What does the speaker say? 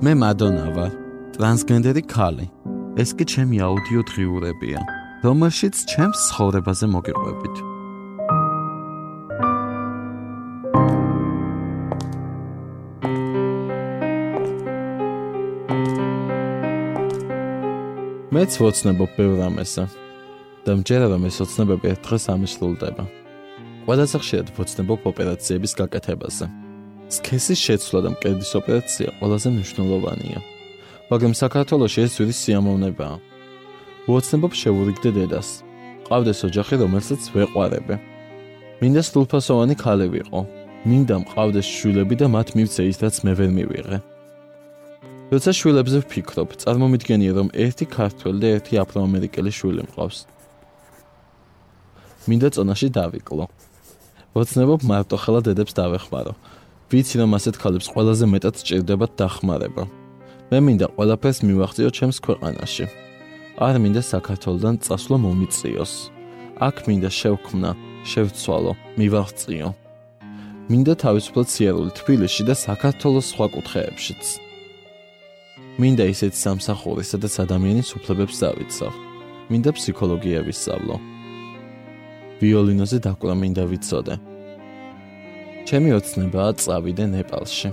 მე მადონა ვარ, ტრანსგენდერი ქალი. ეს კი ჩემი აუდიო დღიურებია, რომელშიც ჩემს ცხოვრებაზე მოგიყვებით. მეც ვოცნებობ ბევრ ამასა და მჯერა რომ ეს ოცნებები დღეს ამისრულდება. ყველაზე ხშირად ვოცნებობ ოპერაციების გაკეთებაზე. სქესის შეცვლა და მკერდის ოპერაცია ყველაზე მნიშვნელოვანია. მაგრამ საქართველოს ძვირი სიამოვნებაა. ვოცნებობ შევურიგდე დედას. ყავდეს ოჯახი, რომელსაც ვეყვარები. მინდა სრულფასოვანი ქალი ვიყო. მინდა მყავდეს შვილები და მათ მივცე ის, რაც მე ვერ მივიღე. როცა შვილებზე ვფიქრობ, წარმომიდგენია, რომ ერთი ქართველი და ერთი აფროამერიკელი შვილი მყავს. მინდა წონაში დავიკლო. ვოცნებობ მარტო ხელა დედებს დავეხმარო. ვიცი რომ ასეთ ქალებს ყველაზე მეტად სჭირდებათ დახმარება. მე მინდა ყველაფერს მივახციო ჩემს ქვეყანაში. არ მინდა საქართველოსდან წასვლა მომიწიოს. აქ მინდა შევქმნა, შევცვალო, მივახციო. მინდა თავისუფლად სიარული თბილისში და საქართველოს სხვა კუთხეებშიც. მინდა ისეთ სამსახური, სადაც ადამიანის უფლებებს დავიცავ. მინდა ფსიქოლოგია ვისწავლო. ვიოლინოზე დაკვრა მინდა ვიცოდე. ჩემი ოცნებაა წავიდე ნეპალში.